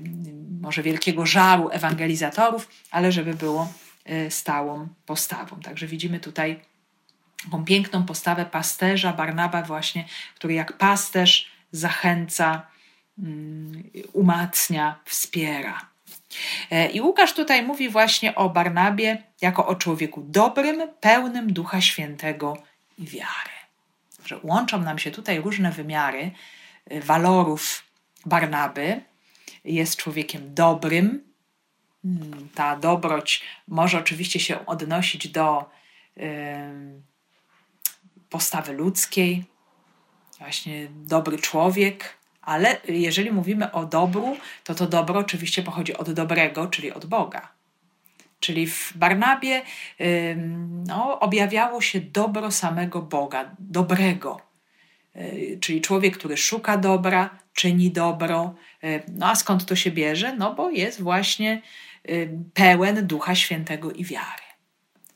może wielkiego żaru ewangelizatorów, ale żeby było stałą postawą. Także widzimy tutaj taką piękną postawę pasterza, Barnaba właśnie, który jak pasterz zachęca, mm, umacnia, wspiera. E, I Łukasz tutaj mówi właśnie o Barnabie jako o człowieku dobrym, pełnym Ducha Świętego i wiary. Że łączą nam się tutaj różne wymiary e, walorów Barnaby. Jest człowiekiem dobrym. Mm, ta dobroć może oczywiście się odnosić do postawy ludzkiej, właśnie dobry człowiek, ale jeżeli mówimy o dobru, to to dobro oczywiście pochodzi od dobrego, czyli od Boga. Czyli w Barnabie no, objawiało się dobro samego Boga, dobrego. Y, czyli człowiek, który szuka dobra, czyni dobro. Y, no a skąd to się bierze? No bo jest właśnie pełen Ducha Świętego i wiary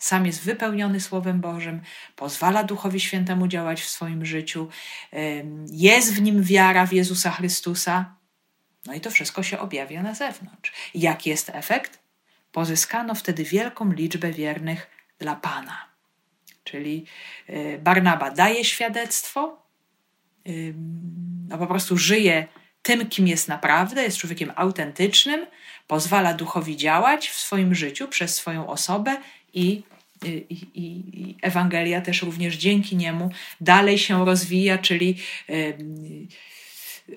sam jest wypełniony Słowem Bożym, pozwala Duchowi Świętemu działać w swoim życiu, jest w nim wiara w Jezusa Chrystusa. No i to wszystko się objawia na zewnątrz. Jaki jest efekt? Pozyskano wtedy wielką liczbę wiernych dla Pana. Czyli e, Barnaba daje świadectwo, no po prostu żyje tym, kim jest naprawdę, jest człowiekiem autentycznym, pozwala duchowi działać w swoim życiu przez swoją osobę i, i, i, Ewangelia też również dzięki niemu dalej się rozwija, czyli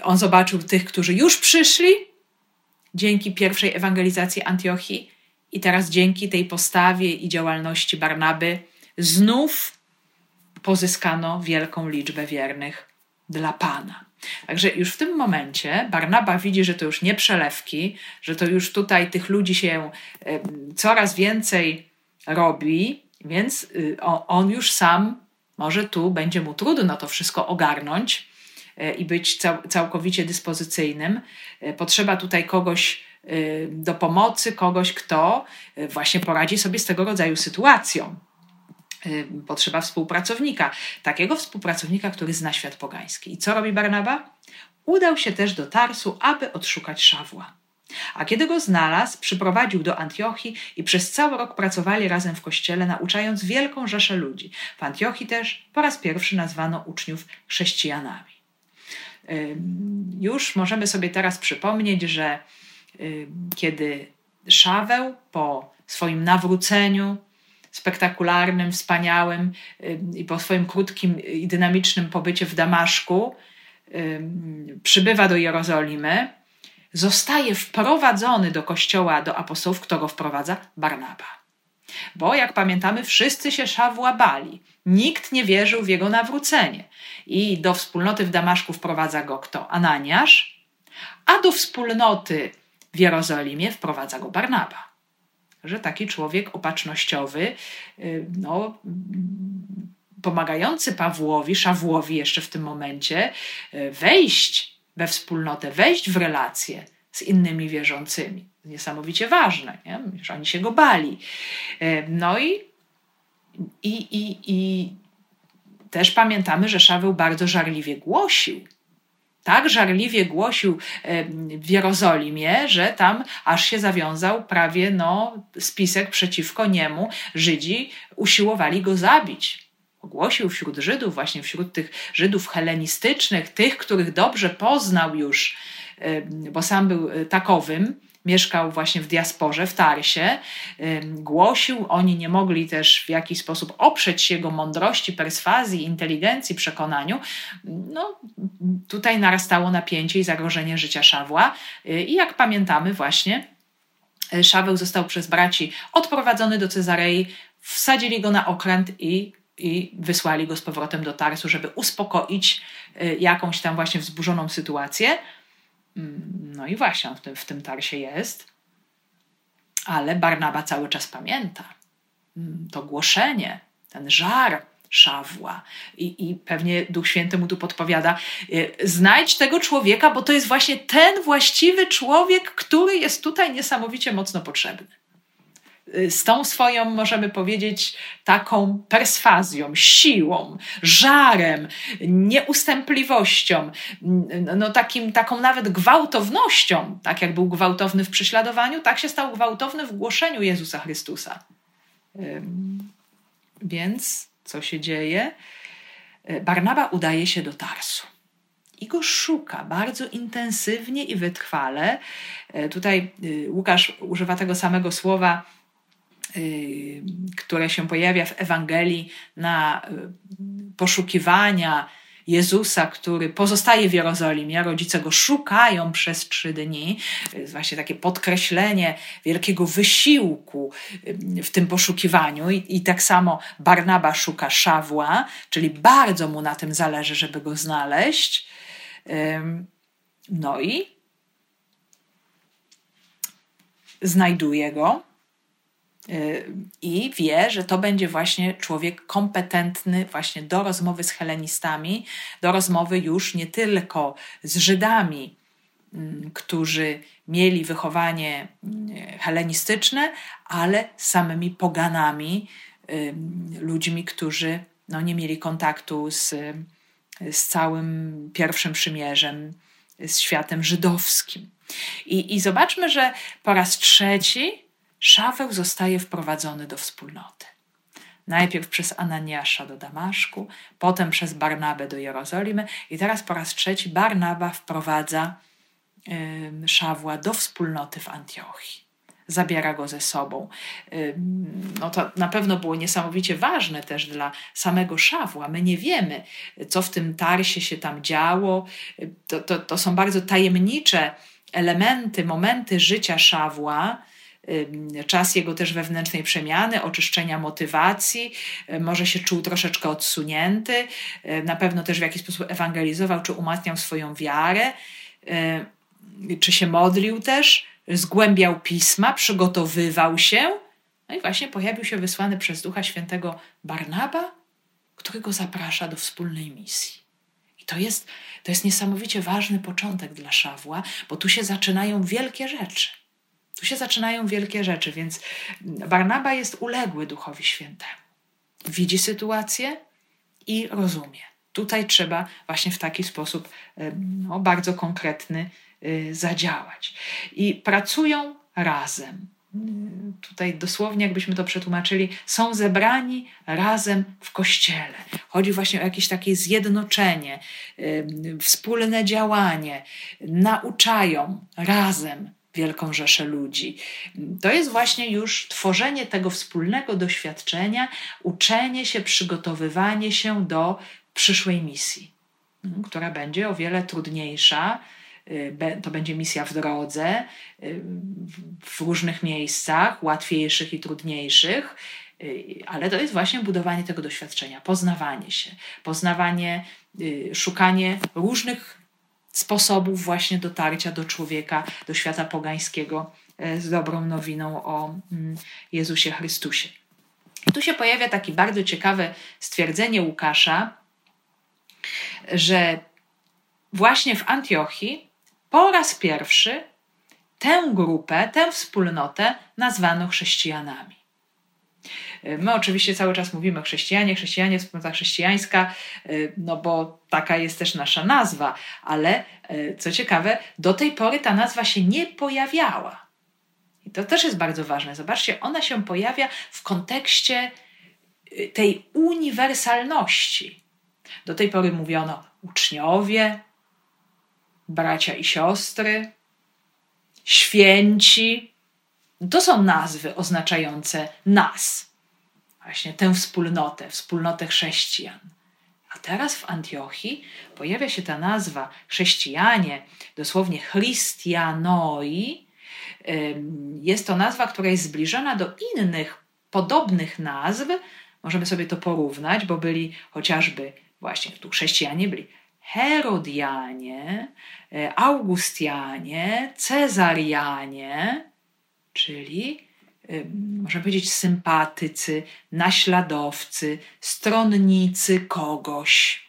on zobaczył tych, którzy już przyszli dzięki pierwszej ewangelizacji Antiochii i teraz dzięki tej postawie i działalności Barnaby znów pozyskano wielką liczbę wiernych dla Pana. Także już w tym momencie Barnaba widzi, że to już nie przelewki, że to już tutaj tych ludzi się coraz więcej robi, więc y, on już sam, może tu będzie mu trudno to wszystko ogarnąć e, i być całkowicie dyspozycyjnym. E, potrzeba tutaj kogoś y, do pomocy, kogoś, kto e, właśnie poradzi sobie z tego rodzaju sytuacją. Potrzeba współpracownika, takiego współpracownika, który zna świat pogański. I co robi Barnaba? Udał się też do Tarsu, aby odszukać Szawła. A kiedy go znalazł, przyprowadził do Antiochii i przez cały rok pracowali razem w kościele, nauczając wielką rzeszę ludzi. W Antiochii też po raz pierwszy nazwano uczniów chrześcijanami. Już możemy sobie teraz przypomnieć, że kiedy Szaweł po swoim nawróceniu, spektakularnym, wspaniałym i po swoim krótkim i dynamicznym pobycie w Damaszku, przybywa do Jerozolimy, zostaje wprowadzony do kościoła, do apostołów, kto go wprowadza? Barnaba. Bo jak pamiętamy, wszyscy się Szawła bali. Nikt nie wierzył w jego nawrócenie. I do wspólnoty w Damaszku wprowadza go kto? Ananiasz, a do wspólnoty w Jerozolimie wprowadza go Barnaba. Że taki człowiek opatrznościowy, y, no, pomagający Pawłowi, Szawłowi jeszcze w tym momencie, y, wejść we wspólnotę, wejść w relacje z innymi wierzącymi. Niesamowicie ważne, nie? że oni się go bali. E, no i, i, i, i też pamiętamy, że Szaweł bardzo żarliwie głosił. Tak żarliwie głosił w Jerozolimie, że tam aż się zawiązał prawie no, spisek przeciwko niemu. Żydzi usiłowali go zabić ogłosił wśród Żydów, właśnie wśród tych Żydów helenistycznych, tych, których dobrze poznał już, bo sam był e, takowym, mieszkał właśnie w diasporze, w Tarsie, głosił, oni nie mogli też w jakiś sposób oprzeć się jego mądrości, perswazji, inteligencji, przekonaniu. No, tutaj narastało napięcie i zagrożenie życia Szawła. E, I jak pamiętamy właśnie, e, Szaweł został przez braci odprowadzony do Cezarei, wsadzili go na okręt i i wysłali go z powrotem do Tarsu, żeby uspokoić y, jakąś tam właśnie wzburzoną sytuację. Mm, no i właśnie on w tym, w tym Tarsie jest. Ale Barnaba cały czas pamięta mm, to głoszenie, ten żar Szawła. I, I pewnie Duch Święty mu tu podpowiada: y, znajdź tego człowieka, bo to jest właśnie ten właściwy człowiek, który jest tutaj niesamowicie mocno potrzebny z tą swoją, możemy powiedzieć, taką perswazją, siłą, żarem, nieustępliwością, no takim, taką nawet gwałtownością, tak jak był gwałtowny w prześladowaniu, tak się stał gwałtowny w głoszeniu Jezusa Chrystusa. Więc co się dzieje? Barnaba udaje się do Tarsu i go szuka bardzo intensywnie i wytrwale. Tutaj Łukasz używa tego samego słowa Y, które się pojawia w Ewangelii na y, poszukiwania Jezusa, który pozostaje w Jerozolimie, rodzice go szukają przez trzy dni. Jest właśnie takie podkreślenie wielkiego wysiłku y, w tym poszukiwaniu. I, I, tak samo Barnaba szuka Szawła, czyli bardzo mu na tym zależy, żeby go znaleźć. No i znajduje go i wie, że to będzie właśnie człowiek kompetentny właśnie do rozmowy z helenistami, do rozmowy już nie tylko z Żydami, mm, którzy mieli wychowanie mm, helenistyczne, ale samymi poganami, ludźmi, którzy no, nie mieli kontaktu z, z całym pierwszym przymierzem, z światem żydowskim. I, I zobaczmy, że po raz trzeci Szaweł zostaje wprowadzony do wspólnoty. Najpierw przez Ananiasza do Damaszku, potem przez Barnabę do Jerozolimy i teraz po raz trzeci Barnaba wprowadza y, Szawła do wspólnoty w Antiochii. Zabiera go ze sobą. No to na pewno było niesamowicie ważne też dla samego Szawła. My nie wiemy, co w tym Tarsie się tam działo. To, to, to są bardzo tajemnicze elementy, momenty życia Szawła czas jego też wewnętrznej przemiany, oczyszczenia motywacji, może się czuł troszeczkę odsunięty, na pewno też w jakiś sposób ewangelizował czy umacniał swoją wiarę, czy się modlił też, zgłębiał pisma, przygotowywał się. No i właśnie pojawił się wysłany przez Ducha Świętego Barnaba, który go zaprasza do wspólnej misji. I to jest, to jest niesamowicie ważny początek dla Szawła, bo tu się zaczynają wielkie rzeczy. Tu się zaczynają wielkie rzeczy, więc Barnaba jest uległy Duchowi Świętemu. Widzi sytuację i rozumie. Tutaj trzeba właśnie w taki sposób no, bardzo konkretny y, zadziałać. I pracują razem. Tutaj dosłownie, jakbyśmy to przetłumaczyli, są zebrani razem w kościele. Chodzi właśnie o jakieś takie zjednoczenie, wspólne działanie. Nauczają razem wielką rzeszę ludzi. To jest właśnie już tworzenie tego wspólnego doświadczenia, uczenie się, przygotowywanie się do przyszłej misji, która będzie o wiele trudniejsza. To będzie misja w drodze, w różnych miejscach, łatwiejszych i trudniejszych, ale to jest właśnie budowanie tego doświadczenia, poznawanie się, poznawanie, szukanie różnych sposobów właśnie dotarcia do człowieka, do świata pogańskiego e, z dobrą nowiną o mm, Jezusie Chrystusie. Tu się pojawia takie bardzo ciekawe stwierdzenie Łukasza, że właśnie w Antiochii po raz pierwszy tę grupę, tę wspólnotę nazwano chrześcijanami. My oczywiście cały czas mówimy chrześcijanie, chrześcijanie, wspólnota chrześcijańska, y, no bo taka jest też nasza nazwa, ale y, co ciekawe, do tej pory ta nazwa się nie pojawiała. I to też jest bardzo ważne. Zobaczcie, ona się pojawia w kontekście y, tej uniwersalności. Do tej pory mówiono uczniowie, bracia i siostry, święci. To są nazwy oznaczające nas właśnie tę wspólnotę, wspólnotę chrześcijan. A teraz w Antiochii pojawia się ta nazwa chrześcijanie, dosłownie Christianoi. Jest to nazwa, która jest zbliżona do innych podobnych nazw. Możemy sobie to porównać, bo byli chociażby właśnie tu chrześcijanie byli Herodianie, e, Augustianie, Cezarianie, czyli można powiedzieć, sympatycy, naśladowcy, stronnicy kogoś,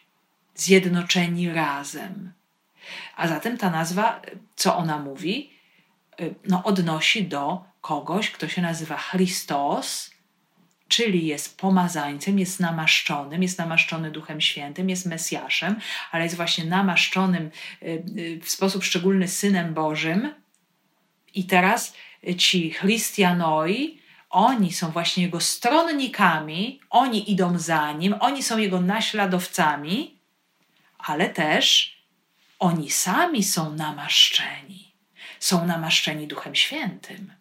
zjednoczeni razem. A zatem ta nazwa, co ona mówi, no, odnosi do kogoś, kto się nazywa Chrystus, czyli jest pomazańcem, jest namaszczonym, jest namaszczony Duchem Świętym, jest Mesjaszem, ale jest właśnie namaszczonym w sposób szczególny Synem Bożym. I teraz ci Christianoi, oni są właśnie jego stronnikami, oni idą za nim, oni są jego naśladowcami, ale też oni sami są namaszczeni. Są namaszczeni Duchem Świętym.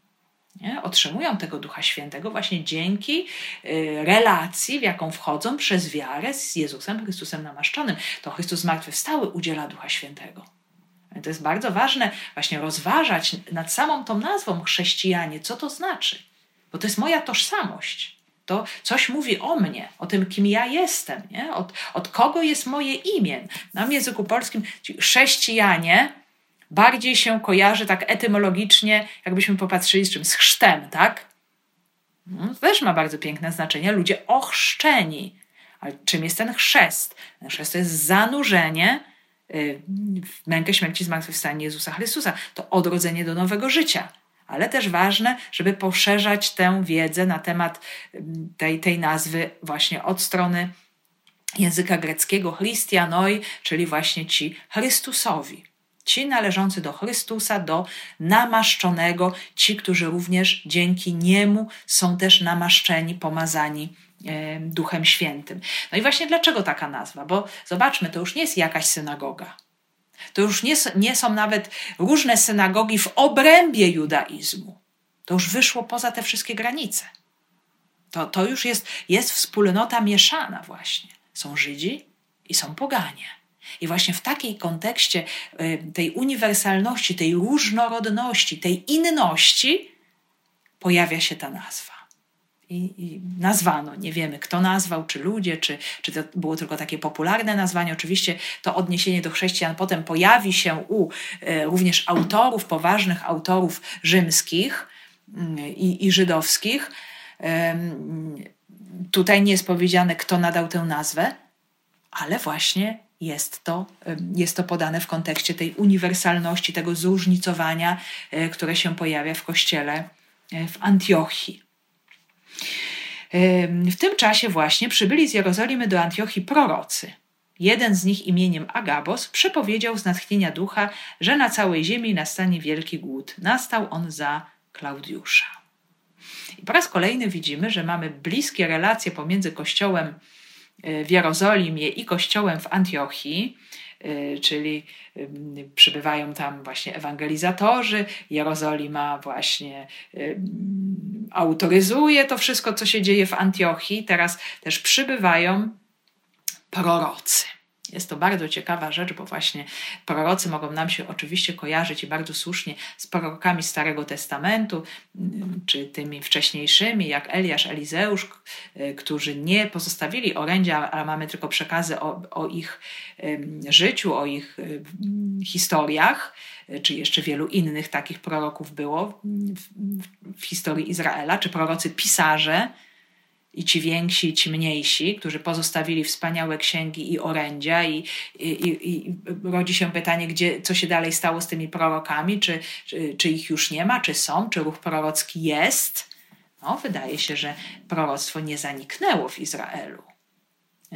Nie? Otrzymują tego Ducha Świętego właśnie dzięki y, relacji, w jaką wchodzą przez wiarę z Jezusem Chrystusem namaszczonym. To Chrystus zmartwychwstały udziela Ducha Świętego. To jest bardzo ważne właśnie rozważać nad samą tą nazwą chrześcijanie, co to znaczy. Bo to jest moja tożsamość. To coś mówi o mnie, o tym, kim ja jestem, nie? Od, od kogo jest moje imię. Na języku polskim chrześcijanie bardziej się kojarzy tak etymologicznie, jakbyśmy popatrzyli z czym? Z chrztem, tak? No, też ma bardzo piękne znaczenie. Ludzie ochrzczeni. Ale czym jest ten chrzest? Ten chrzest to jest zanurzenie w mękę śmierci zmartwychwstanie Jezusa Chrystusa. To odrodzenie do nowego życia. Ale też ważne, żeby poszerzać tę wiedzę na temat tej, tej nazwy właśnie od strony języka greckiego Christianoi, czyli właśnie ci Chrystusowi. Ci należący do Chrystusa, do namaszczonego, ci, którzy również dzięki Niemu są też namaszczeni, pomazani Duchem Świętym. No i właśnie dlaczego taka nazwa? Bo zobaczmy, to już nie jest jakaś synagoga. To już nie, nie są nawet różne synagogi w obrębie judaizmu. To już wyszło poza te wszystkie granice. To, to już jest, jest wspólnota mieszana, właśnie. Są Żydzi i są poganie. I właśnie w takiej kontekście tej uniwersalności, tej różnorodności, tej inności pojawia się ta nazwa. I, I, nazwano, nie wiemy kto nazwał, czy ludzie, czy, czy to było tylko takie popularne nazwanie. Oczywiście to odniesienie do chrześcijan potem pojawi się u y, również autorów, poważnych autorów rzymskich i, i żydowskich. Tutaj nie jest powiedziane, kto nadał tę nazwę, ale właśnie jest to, jest to podane w kontekście tej uniwersalności, tego zróżnicowania, e, które się pojawia w kościele e, w Antiochii. W tym czasie właśnie przybyli z Jerozolimy do Antiochii prorocy. Jeden z nich imieniem Agabos przepowiedział z natchnienia ducha, że na całej ziemi nastanie wielki głód. Nastał on za Klaudiusza. I po raz kolejny widzimy, że mamy bliskie relacje pomiędzy Kościołem w Jerozolimie i kościołem w Antiochii, czyli przybywają tam właśnie ewangelizatorzy, Jerozolima właśnie autoryzuje to wszystko, co się dzieje w Antiochii. Teraz też przybywają prorocy. Jest to bardzo ciekawa rzecz, bo właśnie prorocy mogą nam się oczywiście kojarzyć i bardzo słusznie z prorokami Starego Testamentu, mm, czy tymi wcześniejszymi, jak Eliasz, Elizeusz, y, którzy nie pozostawili orędzia, ale mamy tylko przekazy o, o ich życiu, o ich historiach, y, czy jeszcze wielu innych takich proroków było w, w, w historii Izraela, czy prorocy pisarze, i ci więksi, i ci mniejsi, którzy pozostawili wspaniałe księgi i orędzia, i, i, i, rodzi się pytanie, gdzie, co się dalej stało z tymi prorokami, czy, czy, czy ich już nie ma, czy są, czy ruch prorocki jest. No, wydaje się, że proroctwo nie zaniknęło w Izraelu.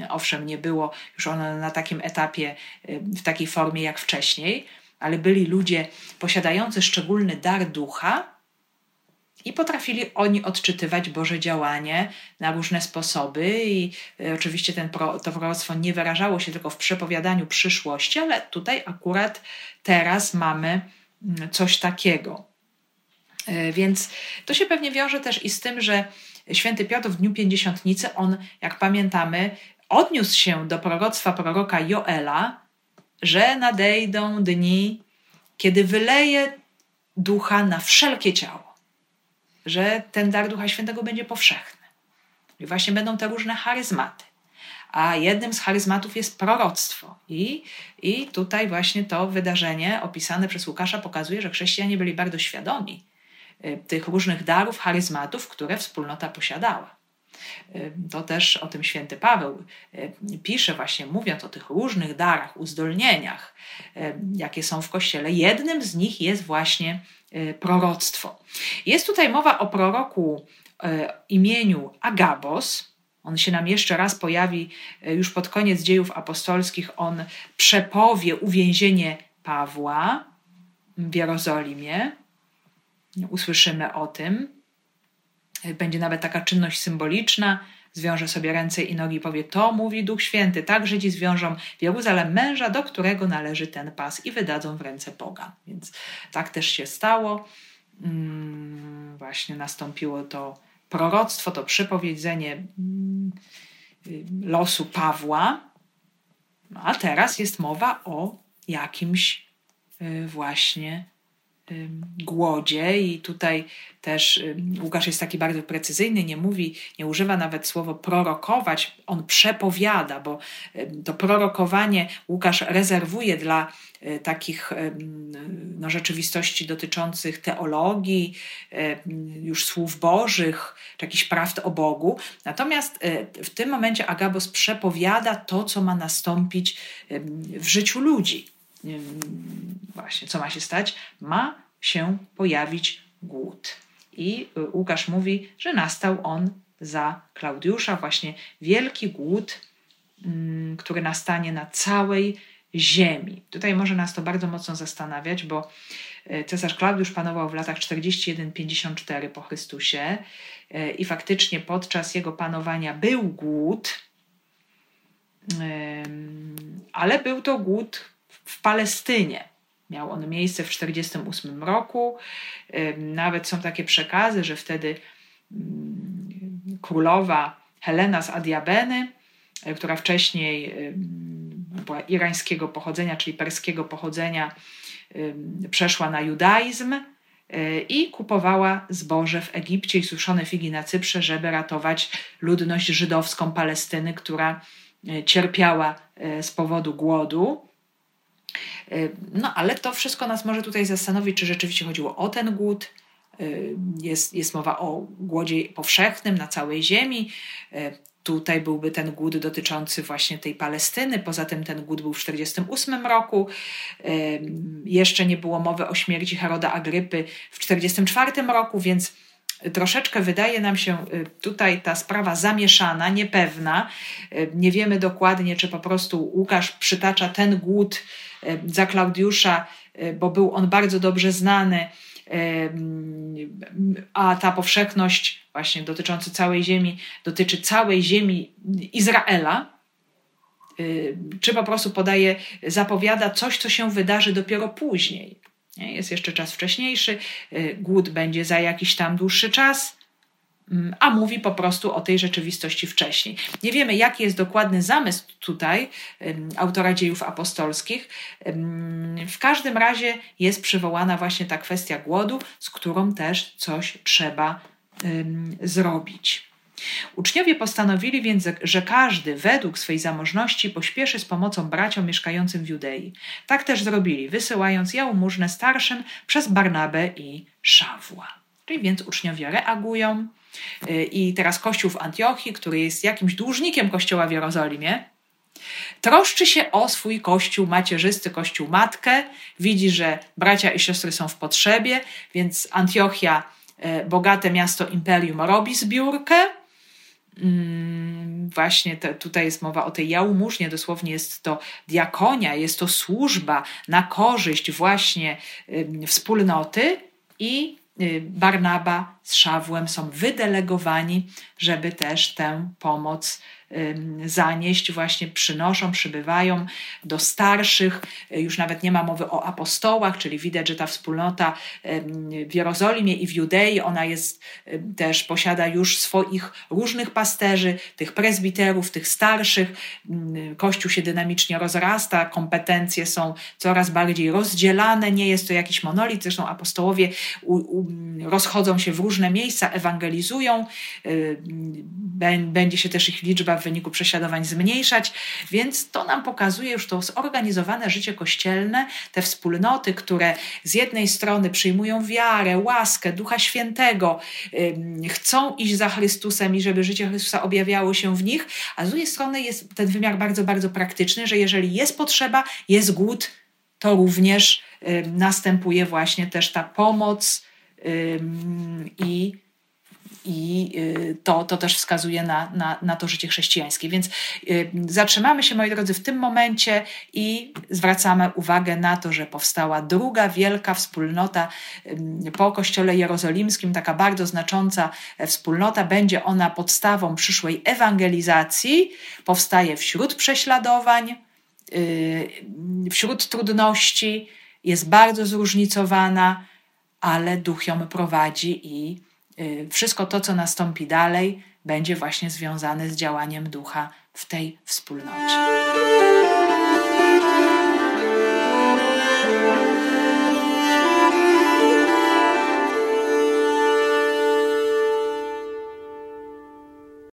Owszem, nie było już ono na takim etapie, w takiej formie jak wcześniej, ale byli ludzie posiadający szczególny dar ducha, i potrafili oni odczytywać Boże działanie na różne sposoby. I e, oczywiście ten pro, to proroctwo nie wyrażało się tylko w przepowiadaniu przyszłości, ale tutaj akurat teraz mamy mm, coś takiego. E, więc to się pewnie wiąże też i z tym, że święty Piotr w dniu pięćdziesiątnicy, on, jak pamiętamy, odniósł się do proroctwa proroka Joela, że nadejdą dni, kiedy wyleje ducha na wszelkie ciało że ten dar Ducha Świętego będzie powszechny. I właśnie będą te różne charyzmaty. A jednym z charyzmatów jest proroctwo. I, I tutaj właśnie to wydarzenie opisane przez Łukasza pokazuje, że chrześcijanie byli bardzo świadomi y, tych różnych darów, charyzmatów, które wspólnota posiadała. Y, to też o tym święty Paweł y, pisze, właśnie mówiąc o tych różnych darach, uzdolnieniach, jakie są w kościele. Jednym z nich jest właśnie proroctwo. Jest tutaj mowa o proroku e, imieniu Agabos. On się nam jeszcze raz pojawi e, już pod koniec dziejów apostolskich. On przepowie uwięzienie Pawła w Jerozolimie. Usłyszymy o tym. będzie nawet taka czynność symboliczna, zwiąże sobie ręce i nogi, powie: To mówi Duch Święty, tak Żydzi zwiążą w Jeruzalem męża, do którego należy ten pas i wydadzą w ręce pogan. Więc tak też się stało. Mm, właśnie nastąpiło to proroctwo, to przepowiedzenie mm, losu Pawła, a teraz jest mowa o jakimś y, właśnie głodzie i tutaj też Łukasz jest taki bardzo precyzyjny, nie mówi, nie używa nawet słowa prorokować, on przepowiada, bo to prorokowanie Łukasz rezerwuje dla e, takich no, rzeczywistości dotyczących teologii, już słów bożych, czy jakichś prawd o Bogu. Natomiast e, w tym momencie Agabos przepowiada to, co ma nastąpić w życiu ludzi właśnie, co ma się stać? Ma się pojawić głód. I y, Łukasz mówi, że nastał on za Klaudiusza, właśnie wielki głód, mm, który nastanie na całej ziemi. Tutaj może nas to bardzo mocno zastanawiać, bo y, cesarz Klaudiusz panował w latach 41-54 po Chrystusie y, i faktycznie podczas jego panowania był głód, ale był to głód w Palestynie. Miał on miejsce w 1948 roku. Nawet są takie przekazy, że wtedy mm, królowa Helena z Adiabeny, e, która wcześniej była irańskiego pochodzenia, czyli perskiego pochodzenia, przeszła na judaizm e, i kupowała zboże w Egipcie i suszone figi na Cyprze, żeby ratować ludność żydowską Palestyny, która e, cierpiała z powodu głodu. Y, no ale to wszystko nas może tutaj zastanowić, czy rzeczywiście chodziło o ten głód. Y, jest, jest mowa o głodzie powszechnym na całej ziemi. Y, tutaj byłby ten głód dotyczący właśnie tej Palestyny. Poza tym ten głód był w 1948 roku. Jeszcze nie było mowy o śmierci Heroda Agrypy w 1944 roku, więc troszeczkę wydaje nam się tutaj ta sprawa zamieszana, niepewna. Nie wiemy dokładnie, czy po prostu Łukasz przytacza ten głód E, za Klaudiusza, bo był on bardzo dobrze znany, a ta powszechność właśnie dotycząca całej ziemi dotyczy całej ziemi Izraela, czy po prostu podaje, zapowiada coś, co się wydarzy dopiero później. Jest jeszcze czas wcześniejszy, głód będzie za jakiś tam dłuższy czas, Mm, a mówi po prostu o tej rzeczywistości wcześniej. Nie wiemy, jaki jest dokładny zamysł tutaj autora dziejów apostolskich. W każdym razie jest przywołana właśnie ta kwestia głodu, z którą też coś trzeba zrobić. Uczniowie postanowili więc, że każdy według swej zamożności pośpieszy z pomocą braciom mieszkającym w Judei. Tak też zrobili, wysyłając jałmużnę starszym przez Barnabę i Szawła. Czyli więc uczniowie reagują, Y, I teraz Kościół w Antiochii, który jest jakimś dłużnikiem Kościoła w Jerozolimie, troszczy się o swój Kościół macierzysty, Kościół matkę, widzi, że bracia i siostry są w potrzebie, więc Antiochia, y, bogate miasto imperium, robi zbiórkę. Mm, właśnie te, tutaj jest mowa o tej jałmużnie, dosłownie jest to diakonia, jest to służba na korzyść właśnie wspólnoty i y, Barnaba z Szawłem są wydelegowani, żeby też tę pomoc zanieść, właśnie przynoszą, przybywają do starszych. Już nawet nie ma mowy o apostołach, czyli widać, że ta wspólnota w Jerozolimie i w Judei, ona jest też, posiada już swoich różnych pasterzy, tych prezbiterów, tych starszych. Kościół się dynamicznie rozrasta, kompetencje są coraz bardziej rozdzielane, nie jest to jakiś monolit. Zresztą apostołowie u, u, rozchodzą się w różne miejsca, ewangelizują. Będzie się też ich liczba w wyniku prześladowań zmniejszać, więc to nam pokazuje już to zorganizowane życie kościelne, te wspólnoty, które z jednej strony przyjmują wiarę, łaskę, Ducha Świętego, chcą iść za Chrystusem i żeby życie Chrystusa objawiało się w nich, a z drugiej strony jest ten wymiar bardzo, bardzo praktyczny, że jeżeli jest potrzeba, jest głód, to również następuje właśnie też ta pomoc i I to, to też wskazuje na, na, na to życie chrześcijańskie. Więc zatrzymamy się, moi drodzy, w tym momencie i zwracamy uwagę na to, że powstała druga wielka wspólnota po Kościele Jerozolimskim, taka bardzo znacząca wspólnota. Będzie ona podstawą przyszłej ewangelizacji. Powstaje wśród prześladowań, wśród trudności, jest bardzo zróżnicowana, ale duch ją prowadzi i y, wszystko to, co nastąpi dalej, będzie właśnie związane z działaniem ducha w tej wspólnocie.